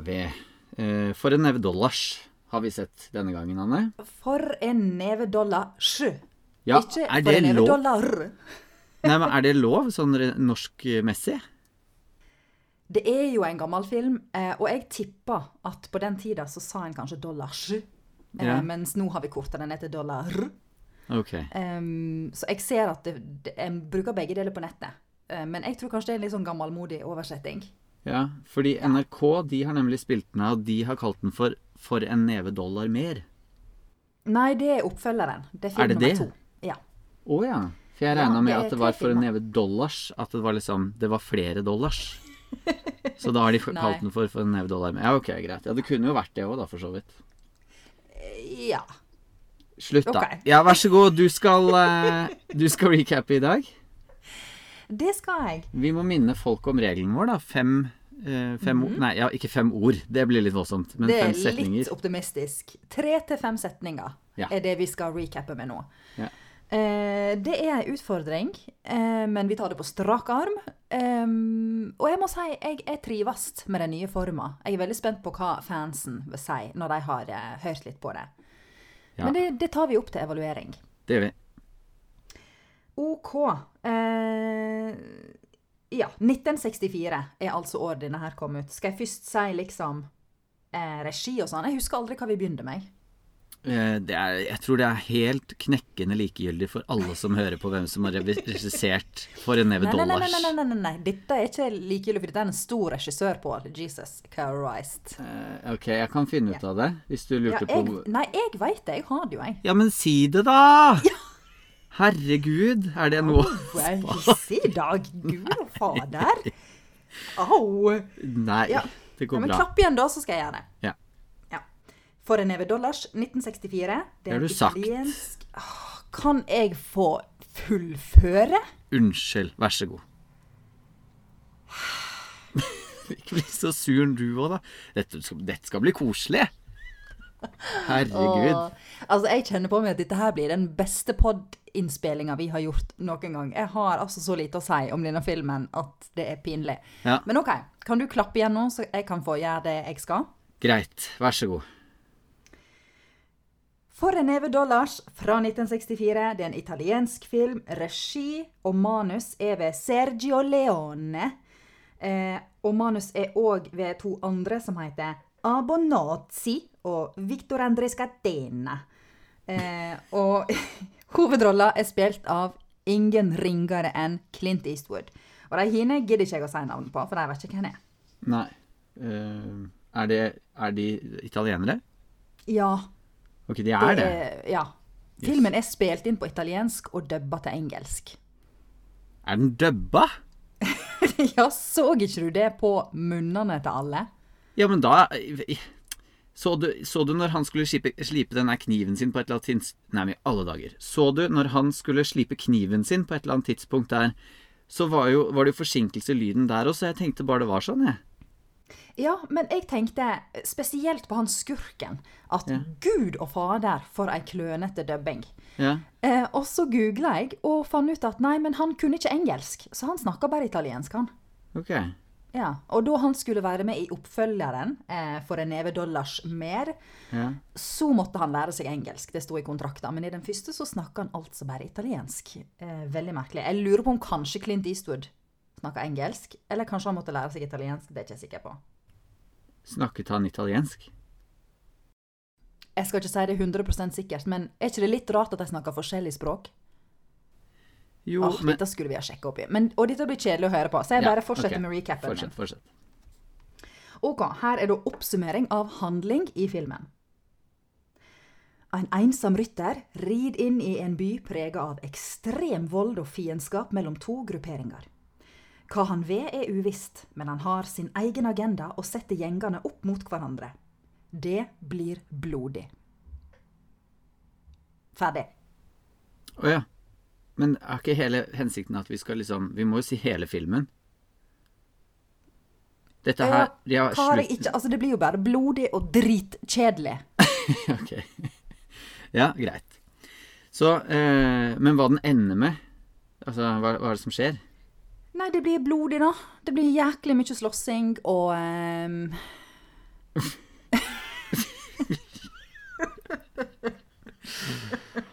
er vi. Eh, For en neve dollars har vi sett denne gangen, Anne. For en neve dollars. Ja, Ikke er for en neve lov? dollar. Nei, men Er det lov, sånn norskmessig? Det er jo en gammel film, eh, og jeg tipper at på den tida så sa en kanskje dollars. Eh, Ja. Mens nå har vi korta den ned til dollar. Ok. Um, så jeg ser at det, det, jeg bruker begge deler på nettet. Eh, men jeg tror kanskje det er en litt sånn gammelmodig oversetting. Ja, fordi NRK de har nemlig spilt den av, og de har kalt den for 'For en neve dollar mer'. Nei, det er oppfølgeren. Det er film Er det nummer det? to. Ja. Å ja. For jeg Ja, med at det var for en neve dollars. At det var liksom Det var flere dollars. Så da har de kalt den for 'For en neve dollar mer'. Ja, ok, greit. Ja, det kunne jo vært det òg, da, for så vidt. ja. Slutt, da. Okay. Ja, vær så god. Du skal, uh, du skal recappe i dag. Det skal jeg. Vi må minne folk om regelen vår, da. Fem, eh, fem ord Nei, ja, ikke fem ord. Det blir litt voldsomt. Men Mhm. det er litt optimistisk. Tre til fem setninger Ja. er det vi skal recappe med nå. Ja. Eh, det er en utfordring, eh, men vi tar det på strak arm. Og jeg må si jeg, er trives med den nye forma. Jeg er veldig spent på hva fansen vil si når de har eh, hørt litt på det. Ja. Men det, det tar vi opp til evaluering. Det gjør vi. OK. Eh, ja, 1964 er altså året denne her kom ut. Skal jeg først si liksom eh, regi og sånn? Jeg husker aldri hva vi begynte med. Eh, Det er, jeg tror det er helt knekkende likegyldig for alle som hører på hvem som har regissert For en neve Nei, nei, nei, dollars. nei, nei, nei, nei. Dette er ikke likegyldig, for dette er en stor regissør på Jesus Christ. Eh, Ok, jeg kan finne ut av det, hvis du Ja, jeg, på nei, jeg veit det. Jeg har det jo, jeg. Ja, men si det, da! Herregud, er det noe Au, jeg er hissig i dag. gud og fader. Au. Nei, Ja. det Ja, går men bra. klapp igjen, da, så skal jeg gjøre det. Ja. Ja. For en neve dollars, 1964. Det har du italiensk sagt. Kan jeg få fullføre? Unnskyld, vær så god. Ikke bli så sur du òg, da. Dette skal, dette skal bli koselig. Herregud. Og, altså, jeg kjenner på meg at dette her blir den beste pod-innspillinga vi har gjort noen gang. Jeg har altså så lite å si om denne filmen at det er pinlig. Ja. Men OK, kan du klappe igjen nå, så jeg kan få gjøre det jeg skal? Greit, vær så god. For en neve dollars fra 1964. Det er en italiensk film. Regi og manus er ved Sergio Leone. Eh, og manus er òg ved to andre som heter Abonazzi og Victor André Scatena. Eh, og hovedrolla er spilt av ingen ringere enn Clint Eastwood. Og de hine gidder ikke jeg å si navnet på, for de vet ikke hvem jeg er. Nei. Uh, er, det, er de italienere? Ja, Ok, de er det. er- ja. Filmen er spilt inn på italiensk og dubba til engelsk. Er den dubba? Ja, så ikke du det på munnene til alle? Ja, men da så du, så du når han skulle slipe, slipe denne kniven sin på et eller annet tidspunkt Nei, men i alle dager. Så du når han skulle slipe kniven sin på et eller annet tidspunkt der, så var, jo, var det jo forsinkelse i lyden der også. Jeg tenkte bare det var sånn, jeg. Ja, men jeg tenkte spesielt på han skurken. At Ja. gud og fader, for ei klønete dubbing. Ja. Eh, og så googla jeg og fant ut at nei, men han kunne ikke engelsk. Så han snakka bare italiensk, han. Ok. Ja, Og da han skulle være med i oppfølgeren eh, for en neve dollars mer, Ja. så måtte han lære seg engelsk. Det sto i kontrakten. Men i den første så snakka han altså bare italiensk. Eh, veldig merkelig. Jeg lurer på om kanskje Clint Eastwood snakka engelsk, eller kanskje han måtte lære seg italiensk. Det er jeg ikke sikker på. Snakket han italiensk? Jeg skal ikke si det 100% sikkert, men er ikke det litt rart at de snakker forskjellig språk? Jo, oh, men Dette skulle vi ha sjekka opp i. Men, og dette blir kjedelig å høre på, så jeg bare fortsetter okay. med recapen. Fortsett, fortsett. Ok, her er da oppsummering av handling i filmen. En ensom rytter rir inn i en by prega av ekstrem vold og fiendskap mellom to grupperinger. Hva han vil er uvisst, men han har sin egen agenda og setter gjengene opp mot hverandre. Det blir blodig. Ferdig. Å ja. Men er ikke hele hensikten at vi skal liksom Vi må jo si hele filmen. Dette her Ja, hva har ikke Altså, det blir jo bare blodig og dritkjedelig. ok. Ja, greit. Så eh, Men hva den ender med? Altså, hva, hva er det som skjer? Nei, det blir blodig, da. Det blir jæklig mye slåssing og ehm,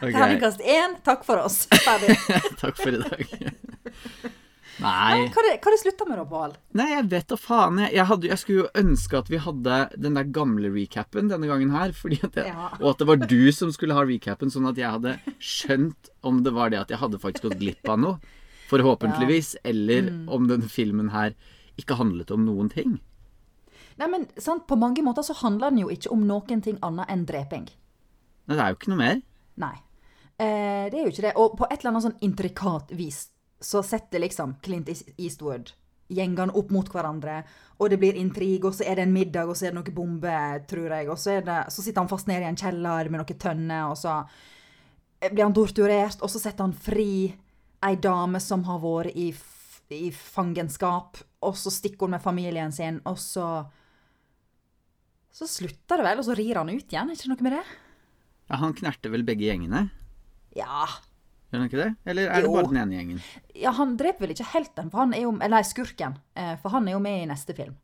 Ok, Terningkast én, takk for oss. Ferdig. Takk for i dag. Nei, hva det, hva det slutta med da, Pål? Nei, jeg vet da faen. Jeg, jeg, hadde, jeg skulle jo ønske at vi hadde den der gamle recapen denne gangen her. At jeg, Ja. Og at det var du som skulle ha recapen, sånn at jeg hadde skjønt om det var det at jeg hadde faktisk gått glipp av noe. Forhåpentligvis. Eller Mm. om denne filmen her ikke handlet om noen ting. Nei, men sant, På mange måter så handler den jo ikke om noen ting annet enn dreping. Nei, det er jo ikke noe mer. Nei. Eh, det er jo ikke det. Og på et eller annet sånn intrikat vis så setter liksom Clint Eastwood gjengene opp mot hverandre, og det blir intrig, og så er det en middag, og så er det noen bomber, tror jeg, og så, det, så sitter han fast nede i en kjeller med noen tønner, og så blir han torturert, og så setter han fri ei dame som har vært i, i fangenskap, og så stikker hun med familien sin, og så Så slutter det vel, og så rir han ut igjen, er ikke noe med det? Ja, Han knerter vel begge gjengene? Ja. Gjør han ikke det? Eller er det bare den ene gjengen? Ja, han dreper vel ikke helten, for han er jo, eller skurken, eh, for han er jo med i neste film.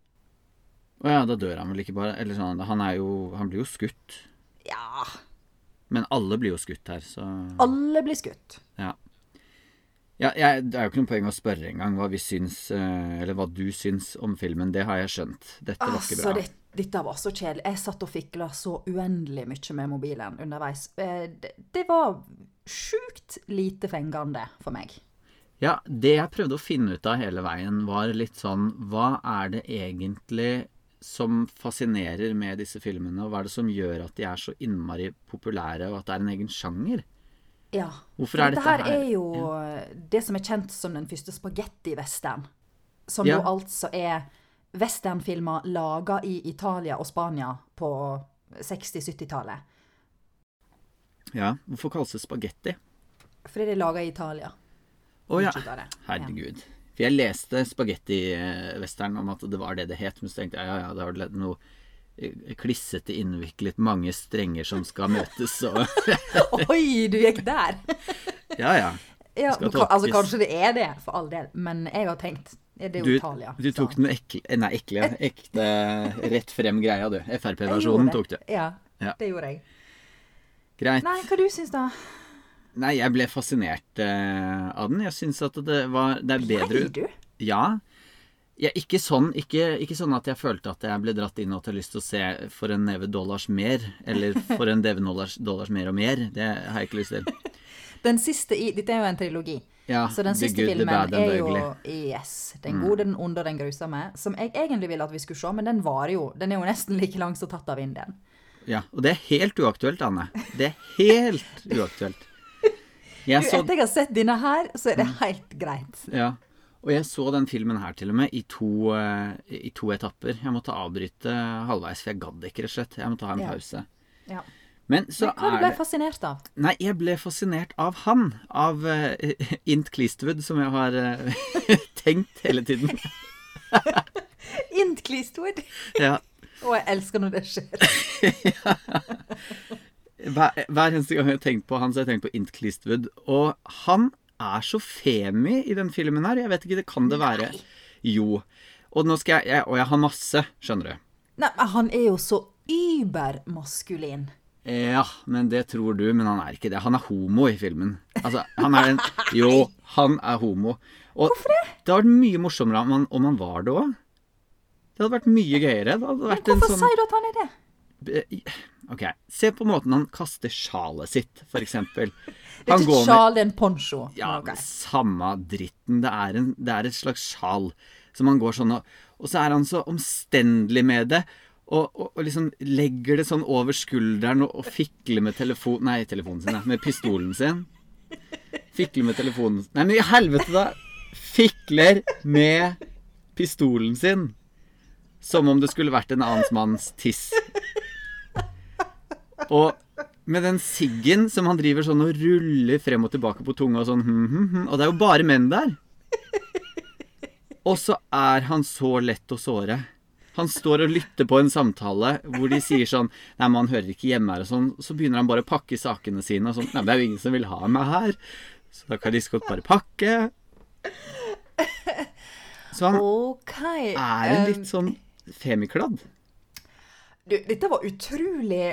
Å ja, da dør han vel ikke bare? Eller sånn, han er jo Han blir jo skutt. Ja, Men alle blir jo skutt her, så alle blir skutt. Ja. Ja, jeg, det er jo ikke noe poeng å spørre engang hva vi syns, eh, eller hva du syns om filmen. Det har jeg skjønt. Dette var ikke Altså, bra. Det, dette var så kjedelig. Jeg satt og fikla så uendelig mye med mobilen underveis. Eh, det, det var sjukt lite fengende for meg. Ja, det jeg prøvde å finne ut av hele veien, var litt sånn Hva er det egentlig som fascinerer med disse filmene, og hva er det som gjør at de er så innmari populære, og at det er en egen sjanger? Ja. Hvorfor For er dette dette her her- er jo det som er kjent som den første spagetti-western. Som Ja. jo altså er westernfilmer laga i Italia og Spania på 60-70-tallet. Ja, hvorfor kalles det spagetti? Fordi det er laga i Italia. Å ja. Av det. Herregud. For jeg leste spagetti-western om at det var det det het, men så tenkte jeg ja, ja, da var det noe eh, klissete, innviklet, mange strenger som skal møtes og Oi, du gikk der! Ja, ja. Ja, altså, kanskje det er det, for all del. Men jeg har tenkt ja, Det jo Du, Italia. du tok den ekle Nei, ekle. Ekte rett frem greia, du. Frp-versjonen tok du. Ja, Ja. det gjorde jeg. Greit. Nei, hva du syns da? Nei, jeg ble fascinert uh, av den. Jeg syns at det var Det er bedre Blei du? Ja. ja ikke, sånn, ikke, ikke sånn at jeg følte at jeg ble dratt inn og hadde lyst til å se for en neve dollars mer, eller for en neve dollars, dollars mer og mer. Det har jeg ikke lyst til. Den siste i Dette er jo en trilogi. Ja, Så den siste Good, filmen Bad er jo Mm. Yes. Den gode, den onde og den grusomme. Som jeg egentlig ville at vi skulle se, men den varer jo. Den er jo nesten like lang som tatt av vinden. Ja, og det er helt uaktuelt, Anne. Det er helt uaktuelt. Jeg Du, så, etter jeg har sett denne her, så Mm. er det helt greit. ja, og jeg så den filmen her til og med i to, eh, i to etapper. Jeg måtte avbryte halvveis, for jeg gadd ikke, rett og slett. Jeg måtte ha en Ja. pause. Ja. Men så Men hva du er ble du fascinert av? Nei, jeg ble fascinert av han. Av uh, Int Cleastwood, som jeg har uh, tenkt hele tiden. Int Cleastwood. Ja. Og jeg elsker når det skjer. Hver, hver eneste gang jeg har tenkt på han, så har jeg tenkt på Int Cleastwood. Og han er så femi i den filmen her. Jeg vet ikke, det kan det være. Jo. Og nå skal jeg, jeg Og jeg har masse, skjønner du. Nei, men han er jo så übermaskulin. Ja, men det tror du, men han er ikke det. Han er homo i filmen. Altså, han er en Jo, han er homo. Og Hvorfor det? Det hadde vært mye morsommere om han, om han var det òg. Det hadde vært mye gøyere. Vært Hvorfor sånn sier du at han er det? Ok, se på måten han kaster sjalet sitt, for eksempel. Det er et sjal, det er en poncho. Ja, okay. samme dritten. Det er, en, det er et slags sjal som han går sånn og Og så er han så omstendelig med det. Og, og, og liksom legger det sånn over skulderen og, og fikler med telefon... Nei, telefonen sin, nei. Med pistolen sin. Fikler med telefonen Nei, men i helvete, da! Fikler med pistolen sin. Som om det skulle vært en annen manns tiss. Og med den siggen som han driver sånn og ruller frem og tilbake på tunga og sånn hm, hm, hm, Og det er jo bare menn der. Og så er han så lett å såre. Han står og lytter på en samtale hvor de sier sånn Nei, man hører ikke hjemme her og sånn. Så begynner han bare å pakke sakene sine og sånn Nei, det er jo ingen som vil ha meg her. Så da kan de så godt bare pakke. Så han okay. er en litt sånn femikladd. Du, dette var utrolig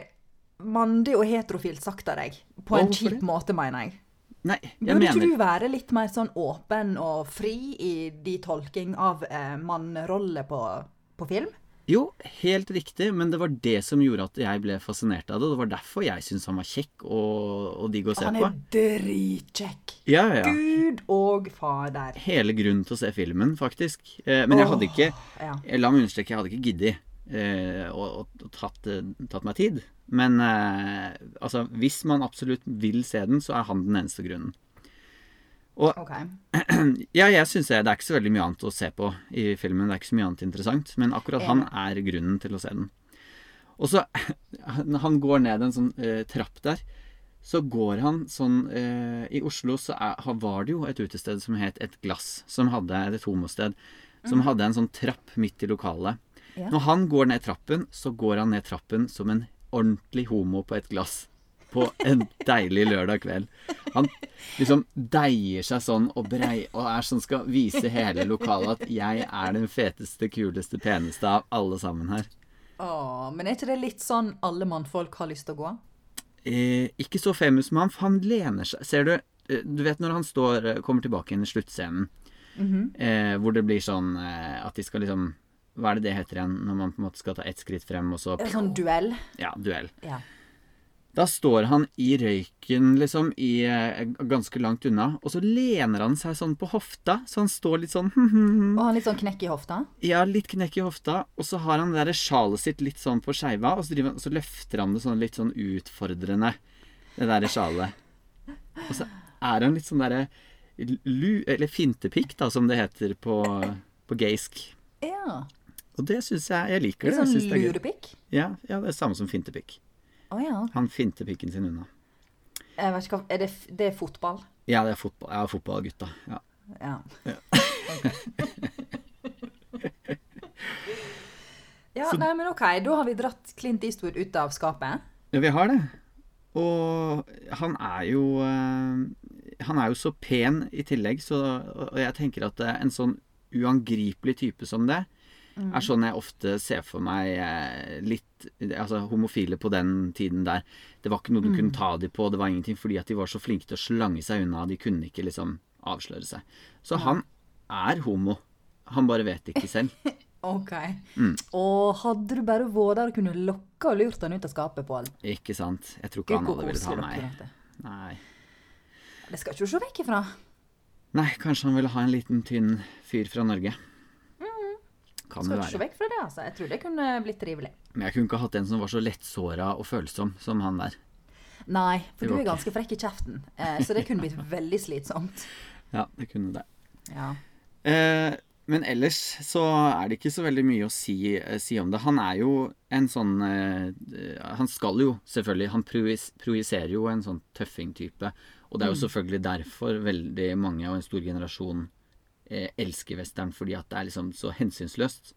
mandig og heterofilt sagt av deg. På en kjip måte, mener jeg. Nei, jeg Burde ikke du være litt mer sånn åpen og fri i de tolking av eh, mannrolle på, på film? Jo, helt riktig, men det var det som gjorde at jeg ble fascinert av det. Det var derfor jeg syntes han var kjekk og, og digg å se på. Han er dritkjekk. Ja, ja. Gud og fader. Hele grunnen til å se filmen, faktisk. Eh, men jeg hadde ikke Ja. La meg understreke, jeg hadde ikke giddet eh, og, og tatt, eh, tatt meg tid. Men eh, altså, hvis man absolutt vil se den, så er han den eneste grunnen. Og okay. ja, jeg syns det. Det er ikke så veldig mye annet å se på i filmen. Det er ikke så mye annet interessant. Men akkurat han er grunnen til å se den. Og så Når han går ned en sånn eh, trapp der, så går han sånn eh, I Oslo så er, var det jo et utested som het Et Glass, som hadde et homosted. Som hadde en sånn trapp midt i lokalet. Ja. Når han går ned trappen, så går han ned trappen som en ordentlig homo på et glass. På en deilig lørdag kveld. Han liksom deier seg sånn og brei og er sånn skal vise hele lokalet at 'jeg er den feteste, kuleste, peneste av alle sammen her'. Åh, men er ikke det litt sånn alle mannfolk har lyst til å gå? Eh, ikke så famous men han, han lener seg Ser du eh, Du vet når han står eh, kommer tilbake inn i sluttscenen, eh, hvor det blir sånn eh, at de skal liksom Hva er det det heter igjen? Når man på en måte skal ta ett skritt frem, og så sånn duell? Ja, duell. Ja. Da står han i røyken, liksom, i, eh, ganske langt unna, og så lener han seg sånn på hofta, så han står litt sånn Og han litt sånn knekk i hofta? Ja, litt knekk i hofta, og så har han det der sjalet sitt litt sånn på skeiva, og så, driver, så løfter han det sånn litt sånn utfordrende, det der sjalet. Og så er han litt sånn derre lu... Eller fintepikk, da, som det heter på, på geisk. Ja. Og det syns jeg Jeg liker det. Litt sånn lurepikk? Ja, ja, det er samme som fintepikk. Å ja. Han finter pikken sin unna. Jeg vet ikke hva Er det, det er fotball? Ja, det er fotball. Jeg er fotballgutta. Ja. Ja. ja, nei, men OK. Da har vi dratt Clint Eastwood ut av skapet. ja, vi har det. Og han er jo eh, Han er jo så pen i tillegg, så Og jeg tenker at eh, en sånn uangripelig type som det er sånn jeg ofte ser for meg eh, litt Altså homofile på den tiden der. Det var ikke noe du kunne ta dem på, det var ingenting, fordi at de var så flinke til å slange seg unna. De kunne ikke liksom avsløre seg. Så han er homo. Han bare vet det ikke selv. OK. Mm. Og hadde du bare vært der og kunne lokka og lurt han ut av skapet, Pål Ikke sant? Jeg tror ikke han hadde villet ha meg. Nei. Det skal ikke du se vekk ifra. Nei, kanskje han ville ha en liten, tynn fyr fra Norge. Kan Skal ikke se vekk fra det, altså. Jeg tror det kunne blitt trivelig. Men jeg kunne ikke hatt en som var så lettsåra og følsom som han der. Nei, for du er ganske frekk i kjeften, eh, så det kunne blitt veldig slitsomt. Ja, det kunne det. Ja. Eh, men ellers så er det ikke så veldig mye å si, eh, si om det. Han er jo en sånn eh, Han skal jo selvfølgelig Han projiserer jo en sånn tøffing-type. Og det er jo selvfølgelig derfor veldig mange og en stor generasjon eh, elsker western, fordi at det er liksom så hensynsløst.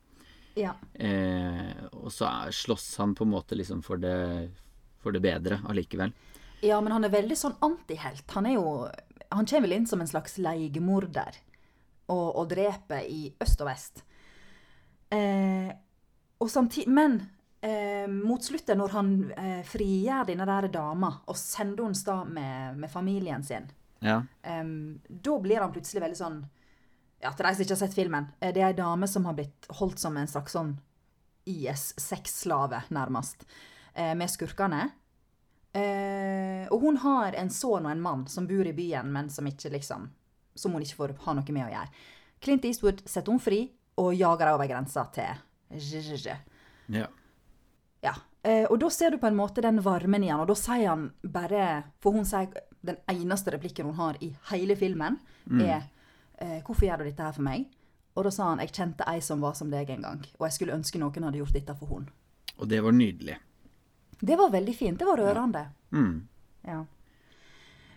ja. Eh, og så slåss han på en måte liksom for det, for det bedre allikevel. Ja, men han er veldig sånn antihelt. Han er jo Han kommer vel inn som en slags leiemorder og, og dreper i øst og vest. Eh, og samtidig Men eh, mot slutten, når han eh, frigjør denne der dama og sender henne av med, med familien sin, Ja. em, da blir han plutselig veldig sånn Ja, til de som ikke har sett filmen. eh, Det er ei dame som har blitt holdt som en slags sånn IS-sexslave, nærmest, eh, med skurkene. Eh, og hun har en sønn og en mann som bor i byen, men som ikke liksom Som hun ikke får ha noe med å gjøre. Clint Eastwood setter hun fri og jager henne over grensa til ja. Ja. Og da ser du på en måte den varmen i han, og da sier han bare For hun sier den eneste replikken hun har i hele filmen, er eh, 'Hvorfor gjør du dette her for meg?' Og da sa han 'Jeg kjente ei som var som deg en gang', og jeg skulle ønske noen hadde gjort dette for hun. Og det var nydelig. Det var veldig fint. Det var rørende. Mm. Ja.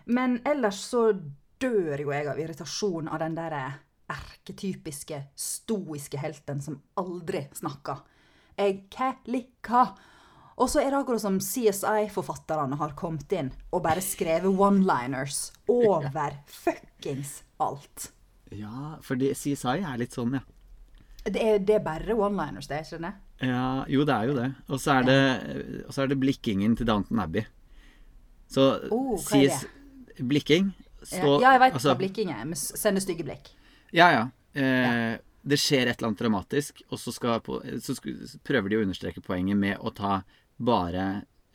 Men ellers så dør jo jeg av irritasjon av den der erketypiske, stoiske helten som aldri snakker. Jeg liker. Og så er det akkurat som CSI-forfatterne har kommet inn og bare skrevet one-liners over fuckings alt. Ja, for CSI er litt sånn, ja. Det er, det er bare one-liners, det, skjønner ikke det? Ja, jo, det er jo det. Og så er så er det blikkingen til Downton Abbey. Så Oh, sies blikking Ja, så, ja, jeg veit altså, hva blikking er. Sende stygge blikk. Ja, ja. Eh, Det skjer et eller annet dramatisk, og så, på, så prøver de å understreke poenget med å ta bare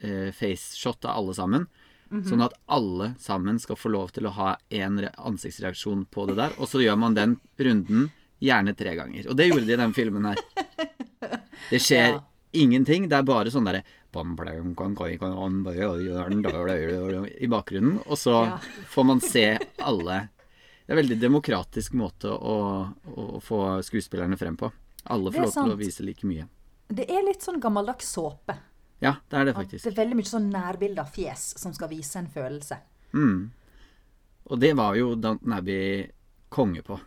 eh, faceshot av alle sammen. Mhm. Sånn at alle sammen skal få lov til å ha en ansiktsreaksjon på det der. Og så gjør man den runden gjerne tre ganger. Og det gjorde de i den filmen her. Det skjer Ja. ingenting. Det er bare sånn derre I bakgrunnen. Og så får man se alle Det er en veldig demokratisk måte å, å få skuespillerne frem på. Alle får lov til å vise like mye. Det er litt sånn gammeldags såpe. Ja, det er det faktisk. det er veldig mye sånn nærbilde av fjes som skal vise en følelse. Mm. Og det var jo Downton Abbey konge på.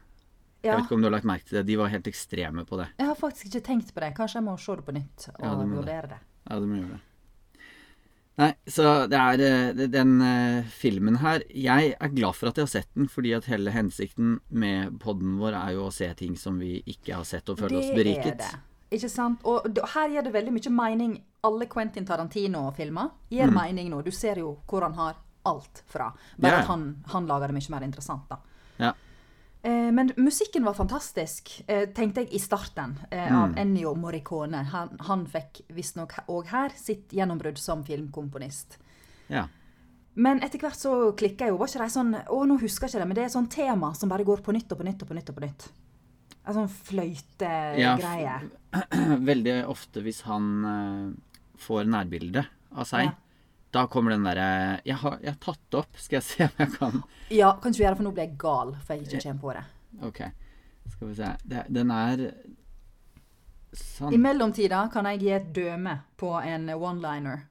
Jeg vet ikke om du har lagt merke til det. De var helt ekstreme på det. jeg har faktisk ikke tenkt på det. Kanskje jeg må se det på nytt og Ja, du det. vurdere det. Ja, du må gjøre det. Nei, så det er eh, den eh, filmen her Jeg er glad for at jeg har sett den, fordi at hele hensikten med podden vår er jo å se ting som vi ikke har sett, og føle oss beriket. Det er det. Ikke sant? Og her gir det veldig mye mening. Alle Quentin Tarantino-filmer gir mening nå. Du ser jo hvor han har alt fra. Bare yeah. at han, han lager det mye mer interessant, da. Ja. Eh, men musikken var fantastisk, eh, tenkte jeg i starten, eh, av Mm. Ennio Morricone. Han, han fikk visstnok òg her sitt gjennombrudd som filmkomponist. ja. Men etter hvert så klikka jeg jo. Var ikke de sånn Å, nå husker jeg ikke det, men det er sånn tema som bare går på nytt og på nytt og på nytt. og på nytt. En sånn Ja. Veldig ofte hvis han eh, får nærbilde av seg, Ja. da kommer den derre jeg, har- 'Jeg har tatt det opp, skal jeg se om jeg kan' Ja, kan ikke gjøre det, for nå blir jeg gal, for jeg ikke kommer på det. Ok, skal vi se. Det, den er sånn I mellomtida kan jeg gi et døme på en one-liner.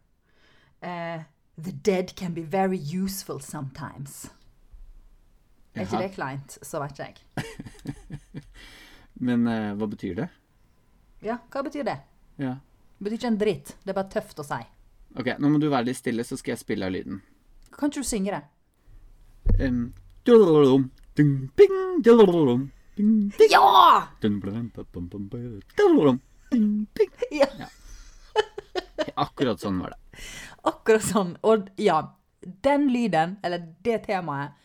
Uh, The dead can be very useful sometimes. Er ikke det kleint, så vet jeg. Men uh, hva betyr det? Ja, hva betyr det? Ja. Det betyr ikke en dritt. Det er bare tøft å si. Ok, nå må du være litt stille, så skal jeg spille av lyden. Kan ikke du synge det? Um, Ja! ding. ja! Akkurat sånn var det. Akkurat sånn. Og ja, den lyden, eller det temaet,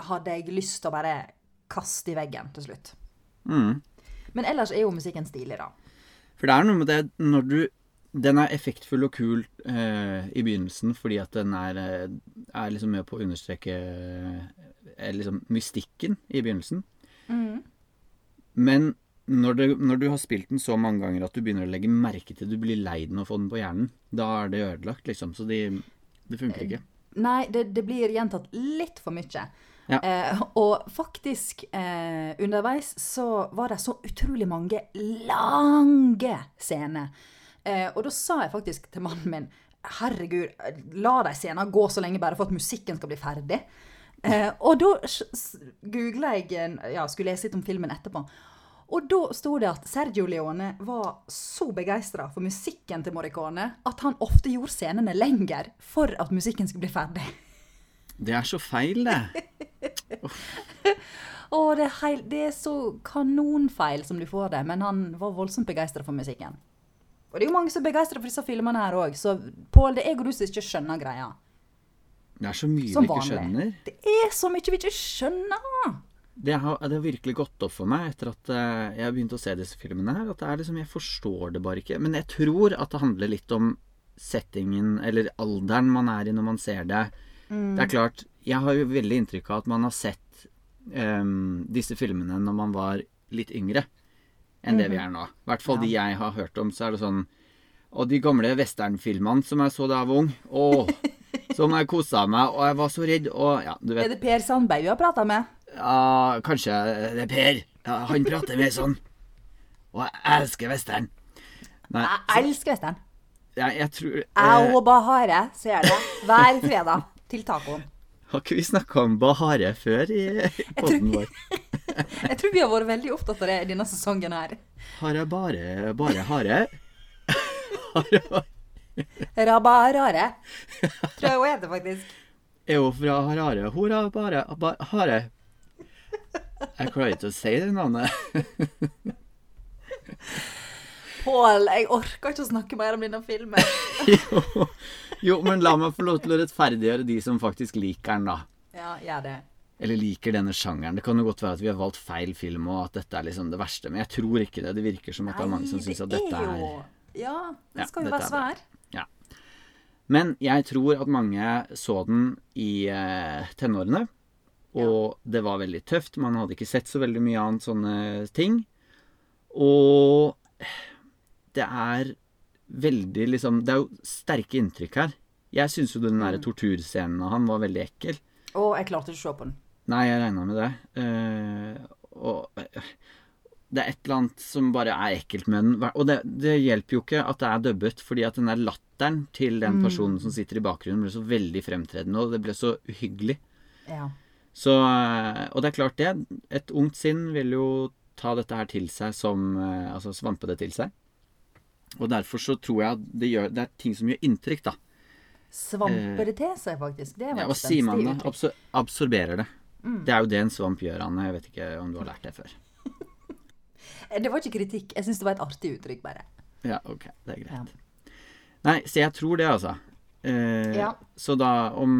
hadde jeg lyst til å bare kaste i veggen til slutt. Mm. Men ellers er jo musikken stilig, da. For det er noe med det når du Den er effektfull og kul eh, i begynnelsen fordi at den er, eh, er liksom med på å understreke eh, liksom mystikken i begynnelsen. Men når, det, når du har spilt den så mange ganger at du begynner å legge merke til Du blir lei den og få den på hjernen, da er det ødelagt, liksom. Så de, det funker ikke. Nei, det, det blir gjentatt litt for mye. Ja. Eh, og faktisk, eh, underveis så var det så utrolig mange lange scener. Eh, og da sa jeg faktisk til mannen min Herregud, la de scenene gå så lenge bare for at musikken skal bli ferdig. Eh, og da googla jeg Ja, skulle lese litt om filmen etterpå. Og da sto det at Sergio Leone var så begeistra for musikken til Morricone at han ofte gjorde scenene lenger for at musikken skulle bli ferdig. Det er så feil, det. Å, det er, heil, det er så kanonfeil som du får det, men han var voldsomt begeistra for musikken. Og det er jo mange som er begeistra for disse filmene her òg, så Pål, det er jeg og du som ikke skjønner greia. Det er så mye Som vi ikke skjønner. Det er så mye vi ikke skjønner! Det har, det har virkelig gått opp for meg etter at eh, jeg har begynt å se disse filmene her. At det er liksom, Jeg forstår det bare ikke. Men jeg tror at det handler litt om settingen, eller alderen man er i når man ser det. Det er klart, jeg har jo veldig inntrykk av at man har sett um, disse filmene når man var litt yngre enn det vi er nå. I hvert fall de jeg har hørt om, så er det sånn Og de gamle westernfilmene som jeg så da jeg var ung. Å, som jeg kosa meg, og jeg var så redd, og ja, du vet Er det Per Sandberg du har prata med? ja, kanskje det er Per. Ja, han prater mer sånn. Og jeg elsker western. Nei, Jeg elsker western. jeg, jeg tror Jeg eh, og Bahare ser det hver fredag til tacoen. Har ikke vi snakka om Bahare før i poden vår? Jeg tror vi har vært veldig opptatt av det i denne sesongen her. Har jeg bare bare hare? Rabarare. Tror jeg hun heter, faktisk. Er hun fra Harare? Hora bare bare hare. Jeg klarer ikke å si det navnet. Pål, jeg orker ikke å snakke mer om denne filmen. jo, jo, men la meg få lov til å rettferdiggjøre de som faktisk liker den, da. Ja, gjør det. Eller liker denne sjangeren. Det kan jo godt være at vi har valgt feil film, og at dette er liksom det verste, men jeg tror ikke det. Det virker som at det er mange som syns at dette er Ja, det skal jo ja, være svær. Ja. Men jeg tror at mange så den i eh, tenårene, og det var veldig tøft. Man hadde ikke sett så veldig mye annet sånne ting. Og det er veldig liksom Det er jo sterke inntrykk her. Jeg syns jo den der torturscenen av han var veldig ekkel. Å, jeg klarte ikke å se på den. Nei, jeg regna med det. Uh, og eh, det er et eller annet som bare er ekkelt med den. Og det, det hjelper jo ikke at det er dubbet, fordi at den der latteren til den personen som sitter i bakgrunnen, ble så veldig fremtredende, og det ble så uhyggelig. Ja. Så, eh, og det er klart det. Et ungt sinn vil jo ta dette her til seg som Altså svampe det til seg. Og derfor så tror jeg det, gjør, det er ting som gjør inntrykk, da. Svamper det til seg, faktisk. Det var Ja, og sier man da? Absor absorberer det. Det er jo det en svamp gjør, Anne. Jeg vet ikke om du har lært det før. Eh, Det var ikke kritikk. Jeg syns det var et artig uttrykk, bare. Ja, ok. Det er greit. Ja. Nei, så jeg tror det, altså. Eh, Ja. Så da om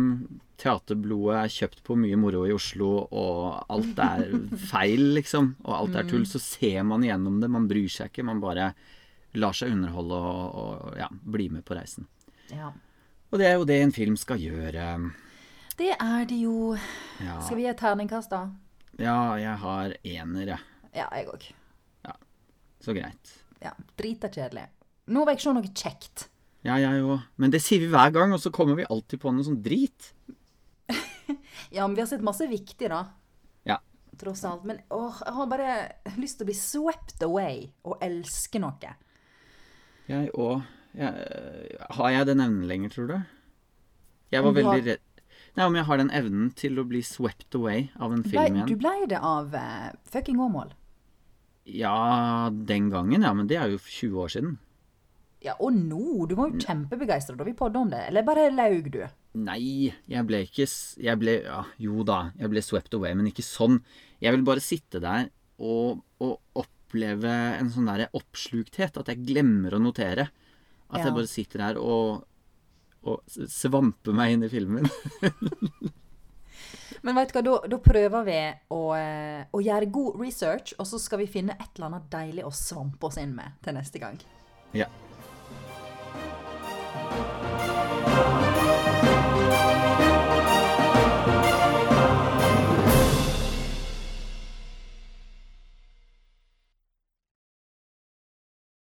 teaterblodet er kjøpt på mye moro i Oslo, og alt er feil, liksom, og alt er tull, så ser man igjennom det. Man bryr seg ikke. Man bare lar seg underholde og, og ja, bli med på reisen. Ja. Og det er jo det en film skal gjøre. Det er det jo. Ja, Skal vi gi et terningkast, da? ja jeg har ener, jeg. Ja, jeg òg. Så greit. Ja, Drita kjedelig. Nå vil jeg se noe kjekt. Ja, jeg òg. Men det sier vi hver gang, og så kommer vi alltid på noe sånn drit. Ja, men vi har sett masse viktig, da. Ja. Tross alt. Men åh, jeg har bare lyst til å bli swept away og elske noe. Jeg òg. Har jeg den evnen lenger, tror du? Jeg var du har- veldig redd Nei, om jeg har den evnen til å bli swept away av en Ble, film igjen. du blei det av uh, fucking Åmål. Ja, den gangen, ja. Men det er jo 20 år siden. Ja, og nå? Du var jo kjempebegeistra da vi podda om det. Eller bare laug du? Nei, jeg ble ikke Jeg ble Ja, jo da. Jeg ble swept away, men ikke sånn. Jeg vil bare sitte der og, og oppleve en sånn der oppslukthet. At jeg glemmer å notere. At Ja. jeg bare sitter her og, og svamper meg inn i filmen. Men vet du hva, da, da prøver vi å, eh, å gjøre god research, og så skal vi finne et eller annet deilig å svampe oss inn med til neste gang. ja.